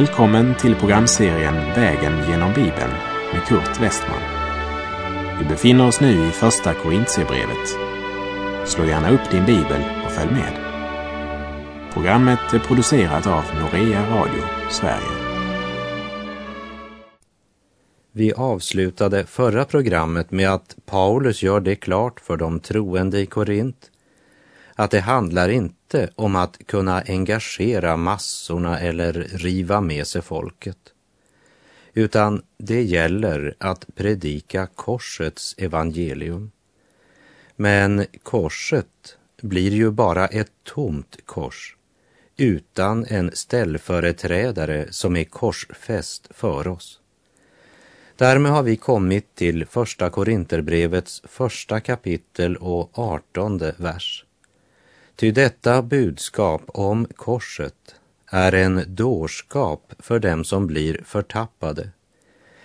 Välkommen till programserien Vägen genom Bibeln med Kurt Westman. Vi befinner oss nu i Första Korintierbrevet. Slå gärna upp din bibel och följ med. Programmet är producerat av Norea Radio Sverige. Vi avslutade förra programmet med att Paulus gör det klart för de troende i Korint att det handlar inte om att kunna engagera massorna eller riva med sig folket, utan det gäller att predika korsets evangelium. Men korset blir ju bara ett tomt kors utan en ställföreträdare som är korsfäst för oss. Därmed har vi kommit till Första Korinterbrevets första kapitel och artonde vers. Ty detta budskap om korset är en dårskap för dem som blir förtappade.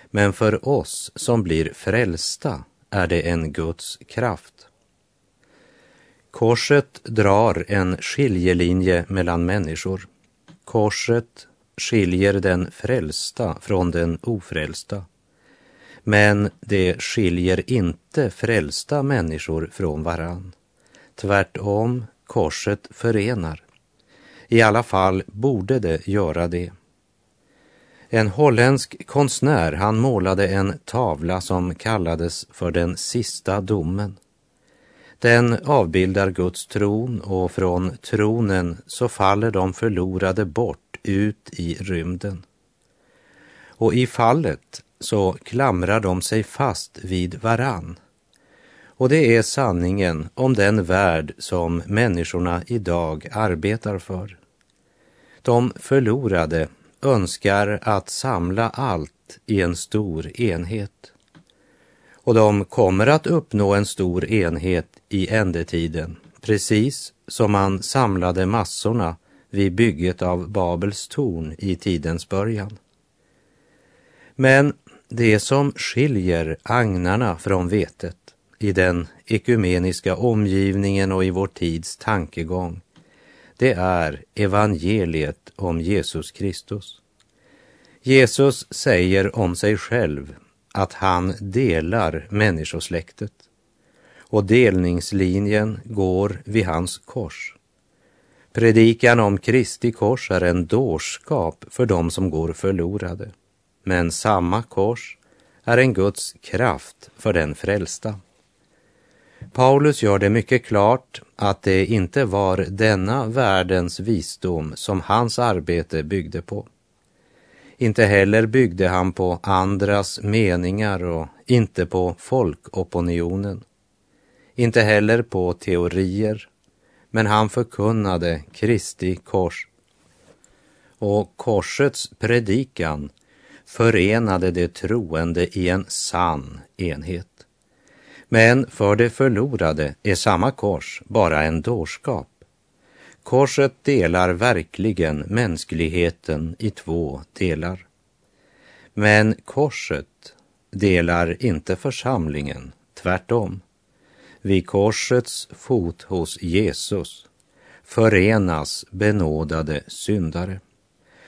Men för oss som blir frälsta är det en Guds kraft. Korset drar en skiljelinje mellan människor. Korset skiljer den frälsta från den ofrälsta. Men det skiljer inte frälsta människor från varann. Tvärtom korset förenar. I alla fall borde det göra det. En holländsk konstnär, han målade en tavla som kallades för den sista domen. Den avbildar Guds tron och från tronen så faller de förlorade bort ut i rymden. Och i fallet så klamrar de sig fast vid varann och det är sanningen om den värld som människorna idag arbetar för. De förlorade önskar att samla allt i en stor enhet. Och de kommer att uppnå en stor enhet i ändetiden, precis som man samlade massorna vid bygget av Babels torn i tidens början. Men det som skiljer agnarna från vetet i den ekumeniska omgivningen och i vår tids tankegång, det är evangeliet om Jesus Kristus. Jesus säger om sig själv att han delar människosläktet och delningslinjen går vid hans kors. Predikan om Kristi kors är en dårskap för dem som går förlorade, men samma kors är en Guds kraft för den frälsta. Paulus gör det mycket klart att det inte var denna världens visdom som hans arbete byggde på. Inte heller byggde han på andras meningar och inte på folkopinionen. Inte heller på teorier, men han förkunnade Kristi kors. Och korsets predikan förenade de troende i en sann enhet. Men för det förlorade är samma kors bara en dårskap. Korset delar verkligen mänskligheten i två delar. Men korset delar inte församlingen, tvärtom. Vid korsets fot hos Jesus förenas benådade syndare.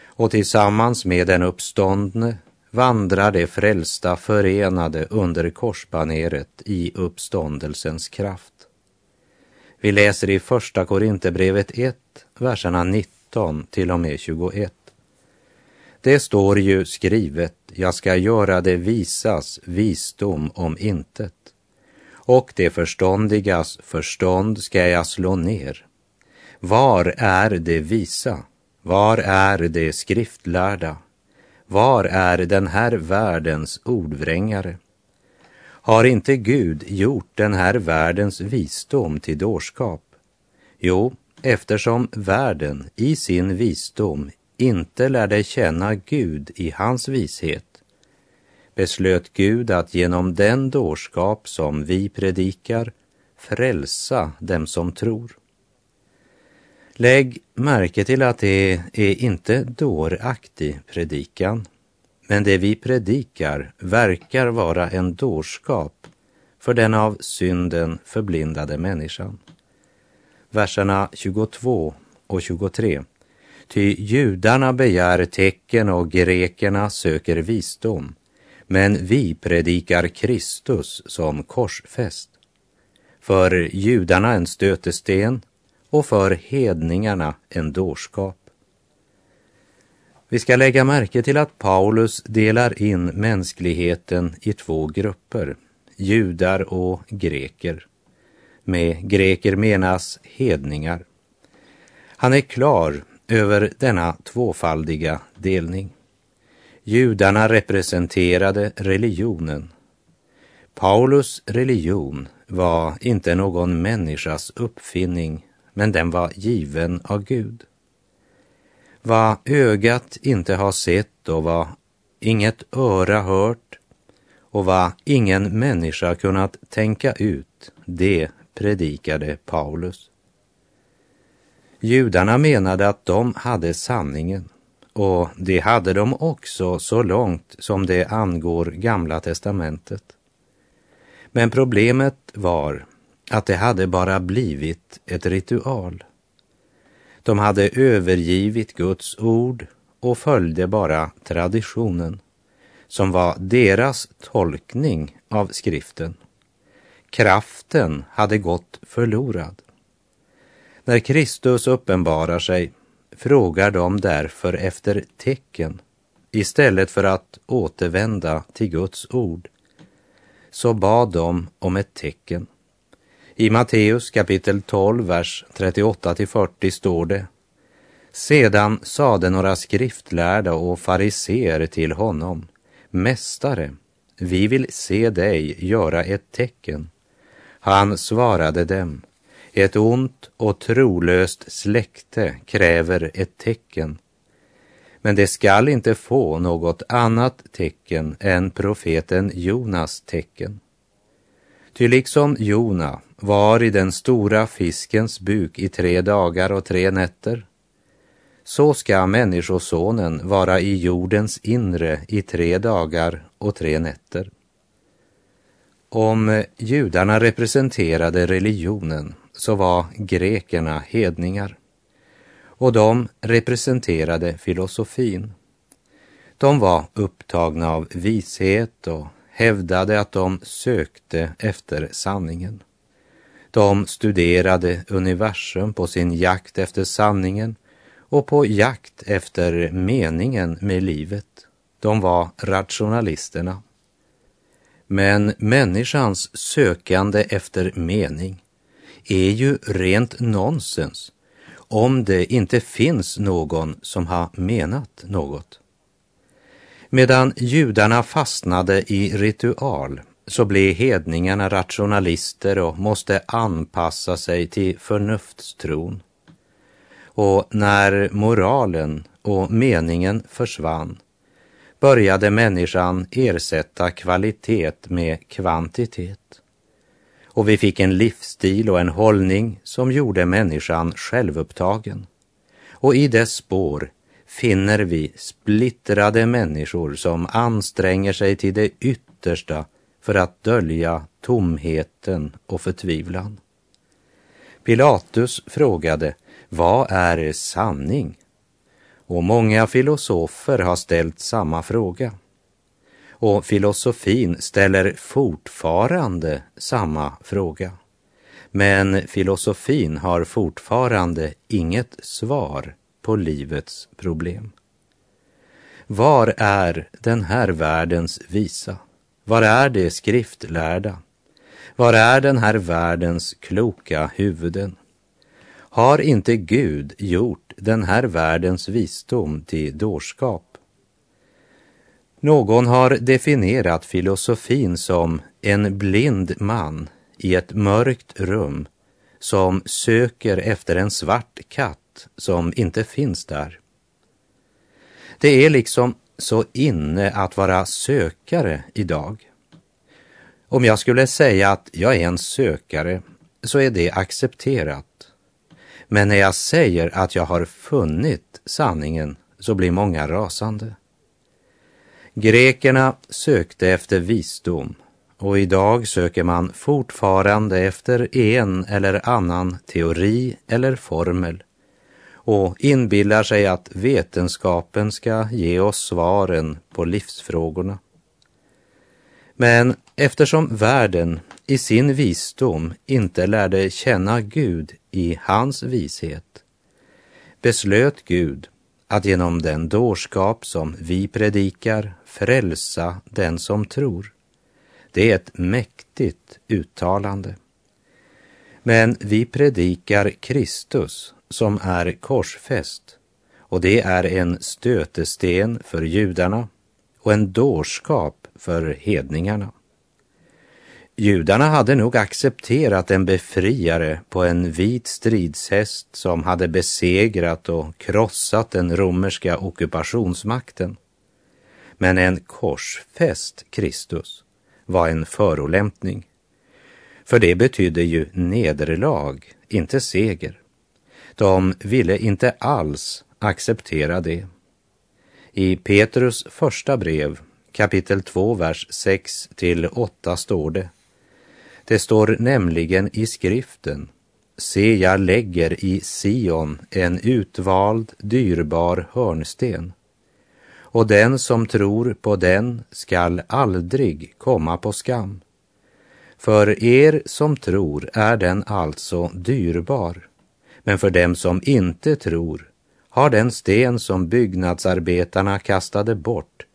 Och tillsammans med den uppståndne vandrar de frälsta förenade under korsbaneret i uppståndelsens kraft. Vi läser i Första Korinthierbrevet 1, verserna 19 till och med 21. Det står ju skrivet, jag ska göra det visas visdom om intet och det förståndigas förstånd ska jag slå ner. Var är det visa? Var är det skriftlärda? Var är den här världens ordvrängare? Har inte Gud gjort den här världens visdom till dårskap? Jo, eftersom världen i sin visdom inte lärde känna Gud i hans vishet beslöt Gud att genom den dårskap som vi predikar frälsa dem som tror. Lägg märke till att det är inte dåraktig predikan, men det vi predikar verkar vara en dårskap för den av synden förblindade människan. Verserna 22 och 23. Ty judarna begär tecken och grekerna söker visdom, men vi predikar Kristus som korsfäst. För judarna en stötesten och för hedningarna en dårskap. Vi ska lägga märke till att Paulus delar in mänskligheten i två grupper, judar och greker. Med greker menas hedningar. Han är klar över denna tvåfaldiga delning. Judarna representerade religionen. Paulus religion var inte någon människas uppfinning, men den var given av Gud. Vad ögat inte har sett och vad inget öra hört och vad ingen människa kunnat tänka ut, det predikade Paulus. Judarna menade att de hade sanningen och det hade de också så långt som det angår Gamla testamentet. Men problemet var att det hade bara blivit ett ritual. De hade övergivit Guds ord och följde bara traditionen som var deras tolkning av skriften. Kraften hade gått förlorad. När Kristus uppenbarar sig frågar de därför efter tecken istället för att återvända till Guds ord. Så bad de om ett tecken. I Matteus kapitel 12, vers 38 till 40 står det Sedan sade några skriftlärda och fariseer till honom Mästare, vi vill se dig göra ett tecken. Han svarade dem ett ont och trolöst släkte kräver ett tecken. Men det skall inte få något annat tecken än profeten Jonas tecken. Ty liksom Jona var i den stora fiskens buk i tre dagar och tre nätter, så ska Människosonen vara i jordens inre i tre dagar och tre nätter. Om judarna representerade religionen så var grekerna hedningar och de representerade filosofin. De var upptagna av vishet och hävdade att de sökte efter sanningen. De studerade universum på sin jakt efter sanningen och på jakt efter meningen med livet. De var rationalisterna. Men människans sökande efter mening är ju rent nonsens om det inte finns någon som har menat något. Medan judarna fastnade i ritual så blev hedningarna rationalister och måste anpassa sig till förnuftstron. Och när moralen och meningen försvann började människan ersätta kvalitet med kvantitet och vi fick en livsstil och en hållning som gjorde människan självupptagen. Och i dess spår finner vi splittrade människor som anstränger sig till det yttersta för att dölja tomheten och förtvivlan. Pilatus frågade, vad är sanning? Och många filosofer har ställt samma fråga. Och filosofin ställer fortfarande samma fråga. Men filosofin har fortfarande inget svar på livets problem. Var är den här världens visa? Var är de skriftlärda? Var är den här världens kloka huvuden? Har inte Gud gjort den här världens visdom till dårskap? Någon har definierat filosofin som en blind man i ett mörkt rum som söker efter en svart katt som inte finns där. Det är liksom så inne att vara sökare idag. Om jag skulle säga att jag är en sökare så är det accepterat. Men när jag säger att jag har funnit sanningen så blir många rasande. Grekerna sökte efter visdom och idag söker man fortfarande efter en eller annan teori eller formel och inbillar sig att vetenskapen ska ge oss svaren på livsfrågorna. Men eftersom världen i sin visdom inte lärde känna Gud i hans vishet beslöt Gud att genom den dårskap som vi predikar frälsa den som tror. Det är ett mäktigt uttalande. Men vi predikar Kristus som är korsfäst och det är en stötesten för judarna och en dårskap för hedningarna. Judarna hade nog accepterat en befriare på en vit stridshäst som hade besegrat och krossat den romerska ockupationsmakten. Men en korsfäst Kristus var en förolämpning. För det betydde ju nederlag, inte seger. De ville inte alls acceptera det. I Petrus första brev, kapitel 2, vers 6 till 8 står det. Det står nämligen i skriften, se jag lägger i Sion en utvald, dyrbar hörnsten och den som tror på den skall aldrig komma på skam. För er som tror är den alltså dyrbar, men för dem som inte tror har den sten som byggnadsarbetarna kastade bort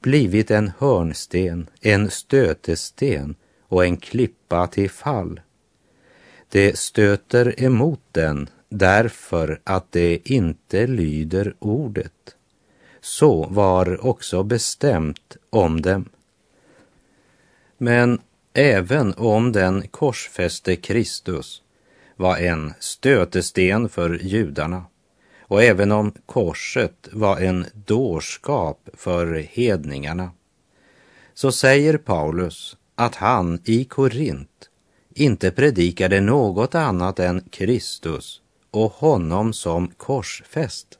blivit en hörnsten, en stötesten och en klippa till fall. Det stöter emot den därför att det inte lyder ordet. Så var också bestämt om dem. Men även om den korsfäste Kristus var en stötesten för judarna och även om korset var en dårskap för hedningarna så säger Paulus att han i Korint inte predikade något annat än Kristus och honom som korsfäst.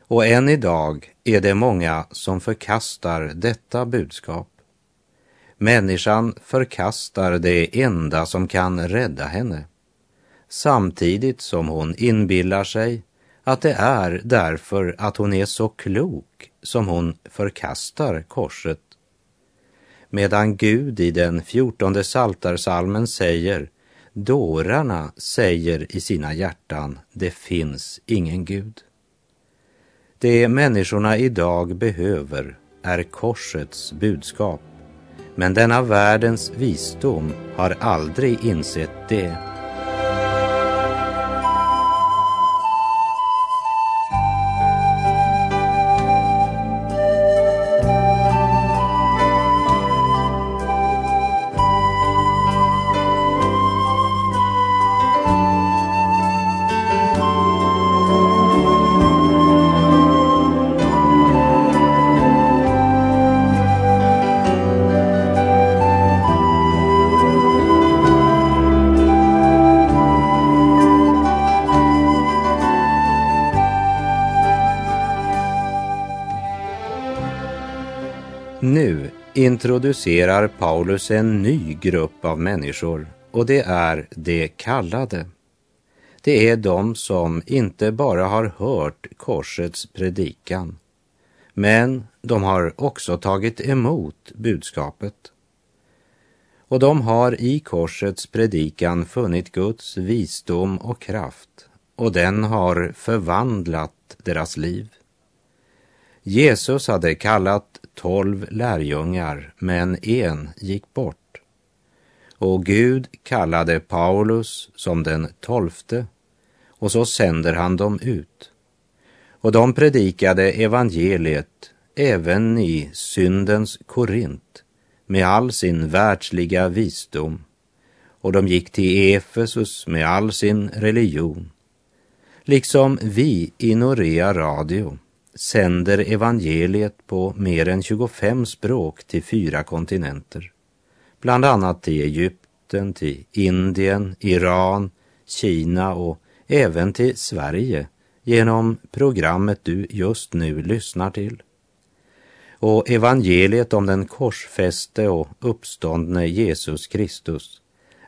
Och än idag är det många som förkastar detta budskap. Människan förkastar det enda som kan rädda henne, samtidigt som hon inbillar sig att det är därför att hon är så klok som hon förkastar korset. Medan Gud i den fjortonde saltarsalmen säger Dårarna säger i sina hjärtan, det finns ingen Gud. Det människorna idag behöver är korsets budskap, men denna världens visdom har aldrig insett det. Introducerar Paulus en ny grupp av människor och det är de kallade. Det är de som inte bara har hört korsets predikan, men de har också tagit emot budskapet. Och de har i korsets predikan funnit Guds visdom och kraft och den har förvandlat deras liv. Jesus hade kallat tolv lärjungar, men en gick bort. Och Gud kallade Paulus som den tolfte och så sänder han dem ut. Och de predikade evangeliet även i syndens Korint med all sin världsliga visdom och de gick till Efesus med all sin religion. Liksom vi i Norea Radio sänder evangeliet på mer än 25 språk till fyra kontinenter. Bland annat till Egypten, till Indien, Iran, Kina och även till Sverige genom programmet du just nu lyssnar till. Och evangeliet om den korsfäste och uppståndne Jesus Kristus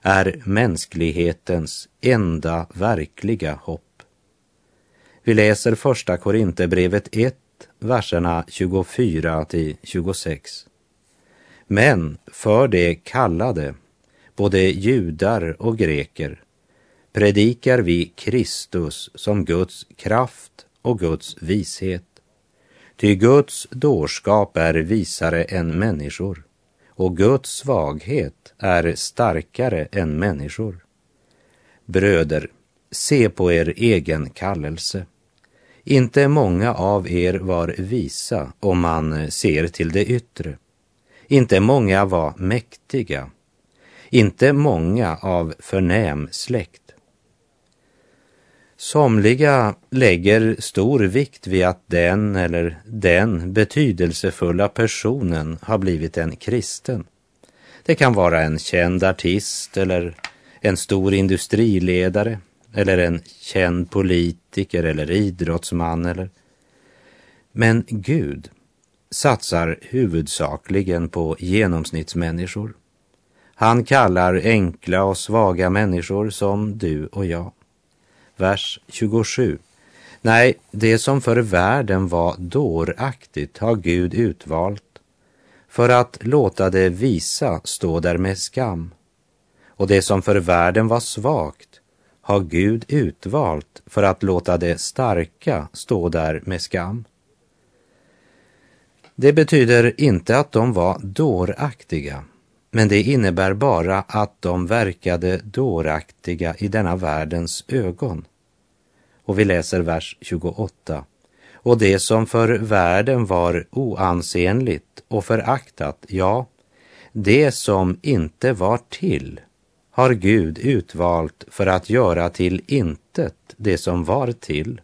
är mänsklighetens enda verkliga hopp. Vi läser första Korinthierbrevet 1, verserna 24 till 26. Men för de kallade, både judar och greker, predikar vi Kristus som Guds kraft och Guds vishet. Ty Guds dårskap är visare än människor och Guds svaghet är starkare än människor. Bröder, se på er egen kallelse. Inte många av er var visa om man ser till det yttre. Inte många var mäktiga. Inte många av förnäm släkt. Somliga lägger stor vikt vid att den eller den betydelsefulla personen har blivit en kristen. Det kan vara en känd artist eller en stor industriledare eller en känd politiker eller idrottsman eller... Men Gud satsar huvudsakligen på genomsnittsmänniskor. Han kallar enkla och svaga människor som du och jag vers 27. Nej, det som för världen var dåraktigt har Gud utvalt för att låta det visa stå där med skam. Och det som för världen var svagt har Gud utvalt för att låta det starka stå där med skam. Det betyder inte att de var dåraktiga, men det innebär bara att de verkade dåraktiga i denna världens ögon. Och vi läser vers 28. Och det som för världen var oansenligt och föraktat, ja, det som inte var till har Gud utvalt för att göra till intet det som var till.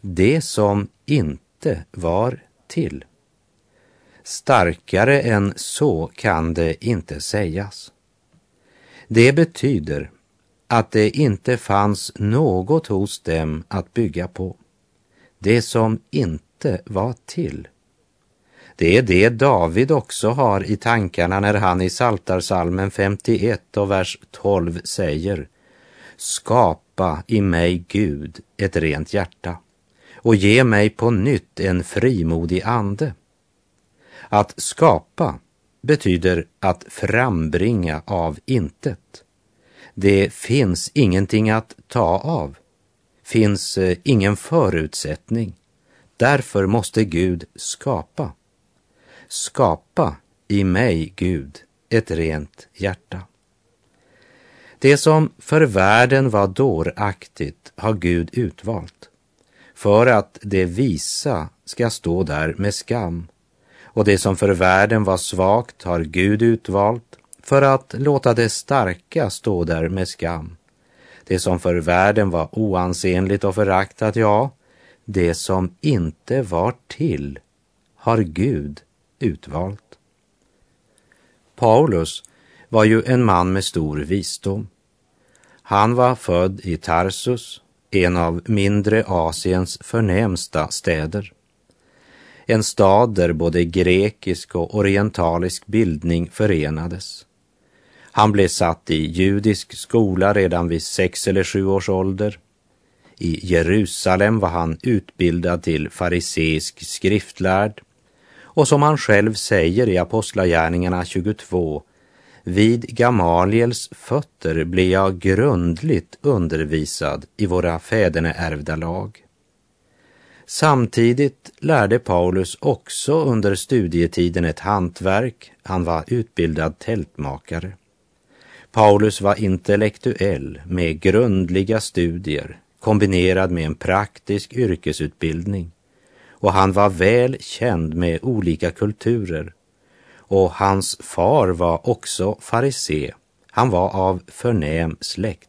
Det som inte var till. Starkare än så kan det inte sägas. Det betyder att det inte fanns något hos dem att bygga på. Det som inte var till. Det är det David också har i tankarna när han i Saltarsalmen 51 och vers 12 säger Skapa i mig, Gud, ett rent hjärta och ge mig på nytt en frimodig ande. Att skapa betyder att frambringa av intet. Det finns ingenting att ta av, finns eh, ingen förutsättning. Därför måste Gud skapa. Skapa i mig, Gud, ett rent hjärta. Det som för världen var dåraktigt har Gud utvalt för att det visa ska stå där med skam och det som för världen var svagt har Gud utvalt för att låta det starka stå där med skam. Det som för världen var oansenligt och föraktat, ja, det som inte var till har Gud utvalt. Paulus var ju en man med stor visdom. Han var född i Tarsus, en av mindre Asiens förnämsta städer. En stad där både grekisk och orientalisk bildning förenades. Han blev satt i judisk skola redan vid sex eller sju års ålder. I Jerusalem var han utbildad till fariseisk skriftlärd och som han själv säger i Apostlagärningarna 22 vid Gamaliels fötter blev jag grundligt undervisad i våra fäderneärvda lag. Samtidigt lärde Paulus också under studietiden ett hantverk. Han var utbildad tältmakare. Paulus var intellektuell med grundliga studier kombinerad med en praktisk yrkesutbildning och han var väl känd med olika kulturer och hans far var också farisé. Han var av förnäm släkt.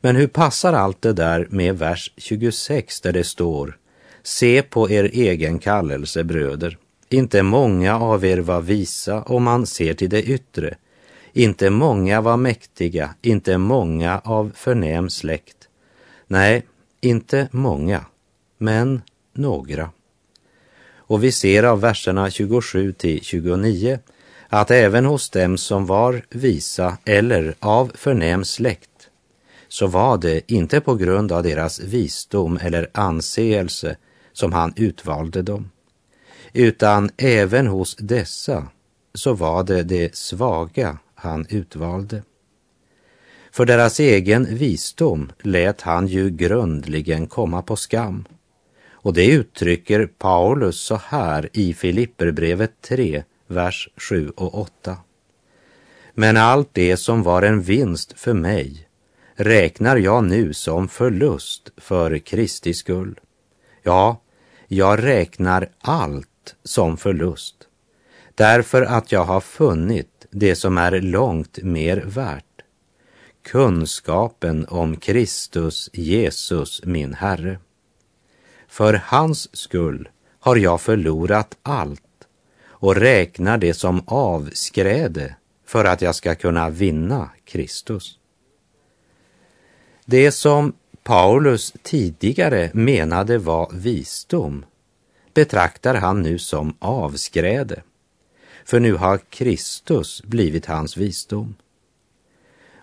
Men hur passar allt det där med vers 26 där det står Se på er egen kallelse, bröder. Inte många av er var visa om man ser till det yttre, inte många var mäktiga, inte många av förnäm släkt. Nej, inte många, men några. Och vi ser av verserna 27 till 29 att även hos dem som var visa eller av förnäm släkt så var det inte på grund av deras visdom eller anseelse som han utvalde dem, utan även hos dessa så var det det svaga han utvalde. För deras egen visdom lät han ju grundligen komma på skam. Och det uttrycker Paulus så här i Filipperbrevet 3, vers 7 och 8. Men allt det som var en vinst för mig räknar jag nu som förlust för Kristi skull. Ja, jag räknar allt som förlust, därför att jag har funnit det som är långt mer värt. Kunskapen om Kristus Jesus, min Herre. För hans skull har jag förlorat allt och räknar det som avskräde för att jag ska kunna vinna Kristus. Det som Paulus tidigare menade var visdom betraktar han nu som avskräde, för nu har Kristus blivit hans visdom.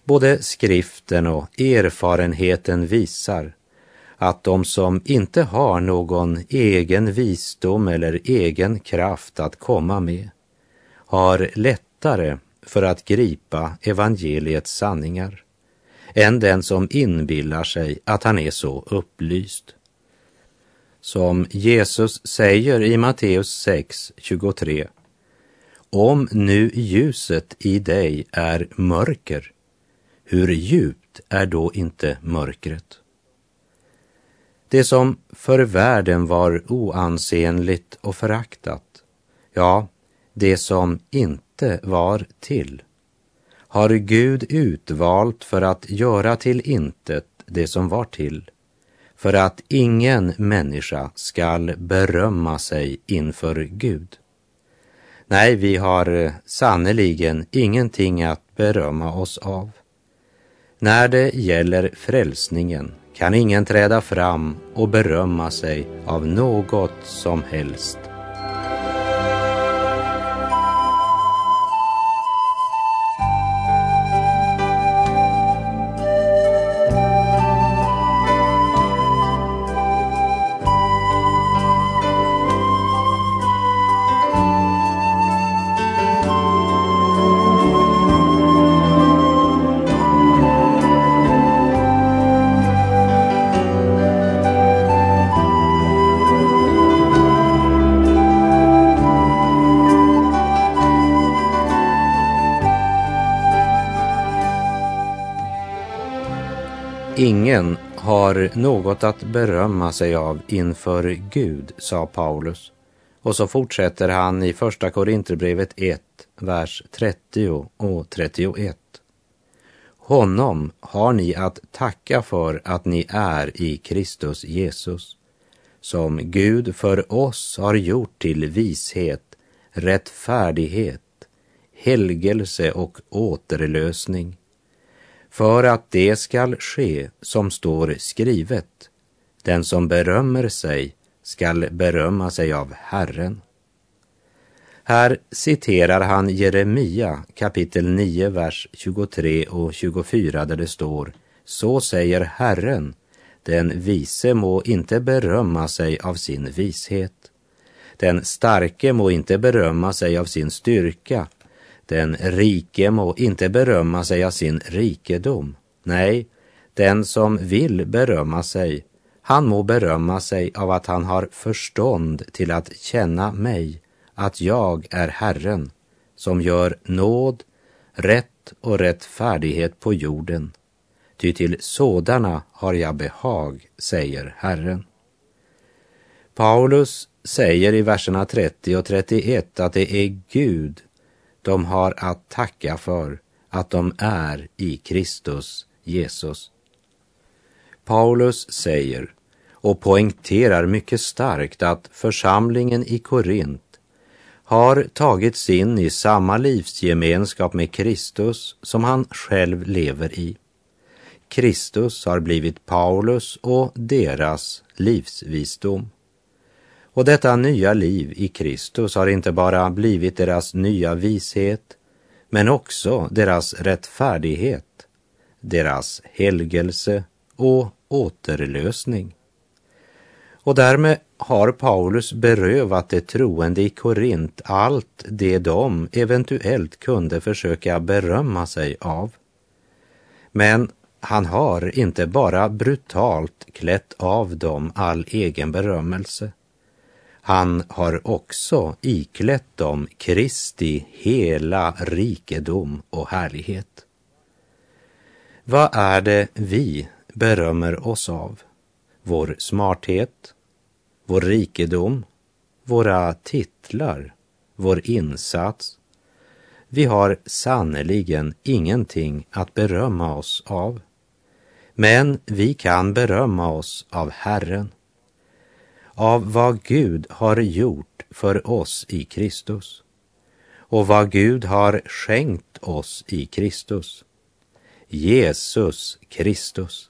Både skriften och erfarenheten visar att de som inte har någon egen visdom eller egen kraft att komma med har lättare för att gripa evangeliets sanningar än den som inbillar sig att han är så upplyst. Som Jesus säger i Matteus 6, 23. Om nu ljuset i dig är mörker, hur djupt är då inte mörkret? Det som för världen var oansenligt och föraktat, ja, det som inte var till, har Gud utvalt för att göra till intet det som var till, för att ingen människa skall berömma sig inför Gud. Nej, vi har eh, sannerligen ingenting att berömma oss av. När det gäller frälsningen kan ingen träda fram och berömma sig av något som helst. Ingen har något att berömma sig av inför Gud, sa Paulus. Och så fortsätter han i Första Korinthierbrevet 1, vers 30 och 31. Honom har ni att tacka för att ni är i Kristus Jesus, som Gud för oss har gjort till vishet, rättfärdighet, helgelse och återlösning för att det skall ske som står skrivet. Den som berömmer sig skall berömma sig av Herren. Här citerar han Jeremia kapitel 9, vers 23 och 24 där det står Så säger Herren, den vise må inte berömma sig av sin vishet. Den starke må inte berömma sig av sin styrka, den rike må inte berömma sig av sin rikedom. Nej, den som vill berömma sig, han må berömma sig av att han har förstånd till att känna mig, att jag är Herren, som gör nåd, rätt och rättfärdighet på jorden. Ty till sådana har jag behag, säger Herren. Paulus säger i verserna 30 och 31 att det är Gud de har att tacka för att de är i Kristus Jesus. Paulus säger och poängterar mycket starkt att församlingen i Korint har tagits in i samma livsgemenskap med Kristus som han själv lever i. Kristus har blivit Paulus och deras livsvisdom. Och detta nya liv i Kristus har inte bara blivit deras nya vishet, men också deras rättfärdighet, deras helgelse och återlösning. Och därmed har Paulus berövat de troende i Korint allt det de eventuellt kunde försöka berömma sig av. Men han har inte bara brutalt klätt av dem all egen berömmelse. Han har också iklätt dem Kristi hela rikedom och härlighet. Vad är det vi berömmer oss av? Vår smarthet, vår rikedom, våra titlar, vår insats. Vi har sannerligen ingenting att berömma oss av. Men vi kan berömma oss av Herren, av vad Gud har gjort för oss i Kristus och vad Gud har skänkt oss i Kristus. Jesus Kristus.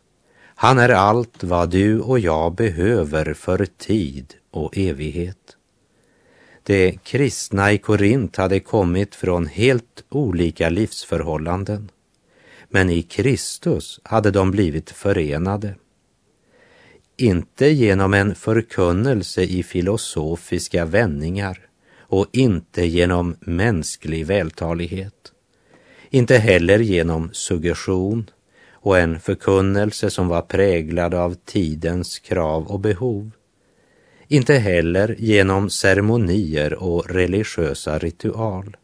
Han är allt vad du och jag behöver för tid och evighet. De kristna i Korint hade kommit från helt olika livsförhållanden men i Kristus hade de blivit förenade. Inte genom en förkunnelse i filosofiska vändningar och inte genom mänsklig vältalighet. Inte heller genom suggestion och en förkunnelse som var präglad av tidens krav och behov. Inte heller genom ceremonier och religiösa ritual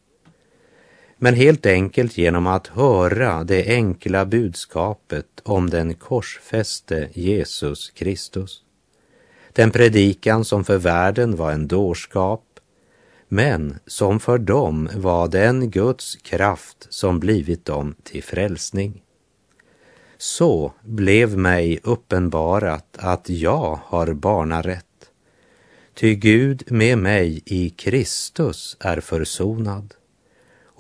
men helt enkelt genom att höra det enkla budskapet om den korsfäste Jesus Kristus. Den predikan som för världen var en dårskap, men som för dem var den Guds kraft som blivit dem till frälsning. Så blev mig uppenbarat att jag har barnarätt, ty Gud med mig i Kristus är försonad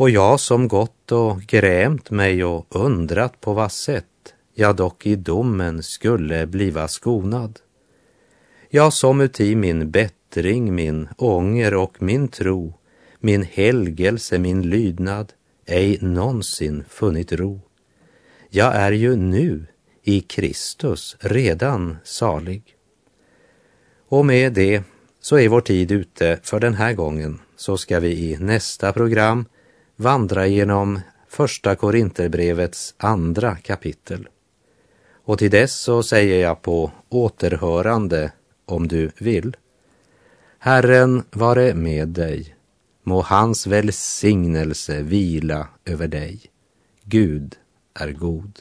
och jag som gått och grämt mig och undrat på vad sätt jag dock i domen skulle bliva skonad. Jag som uti min bättring, min ånger och min tro, min helgelse, min lydnad, ej någonsin funnit ro. Jag är ju nu i Kristus redan salig. Och med det så är vår tid ute för den här gången, så ska vi i nästa program vandra genom Första Korinterbrevets andra kapitel. Och till dess så säger jag på återhörande om du vill. Herren vare med dig. Må hans välsignelse vila över dig. Gud är god.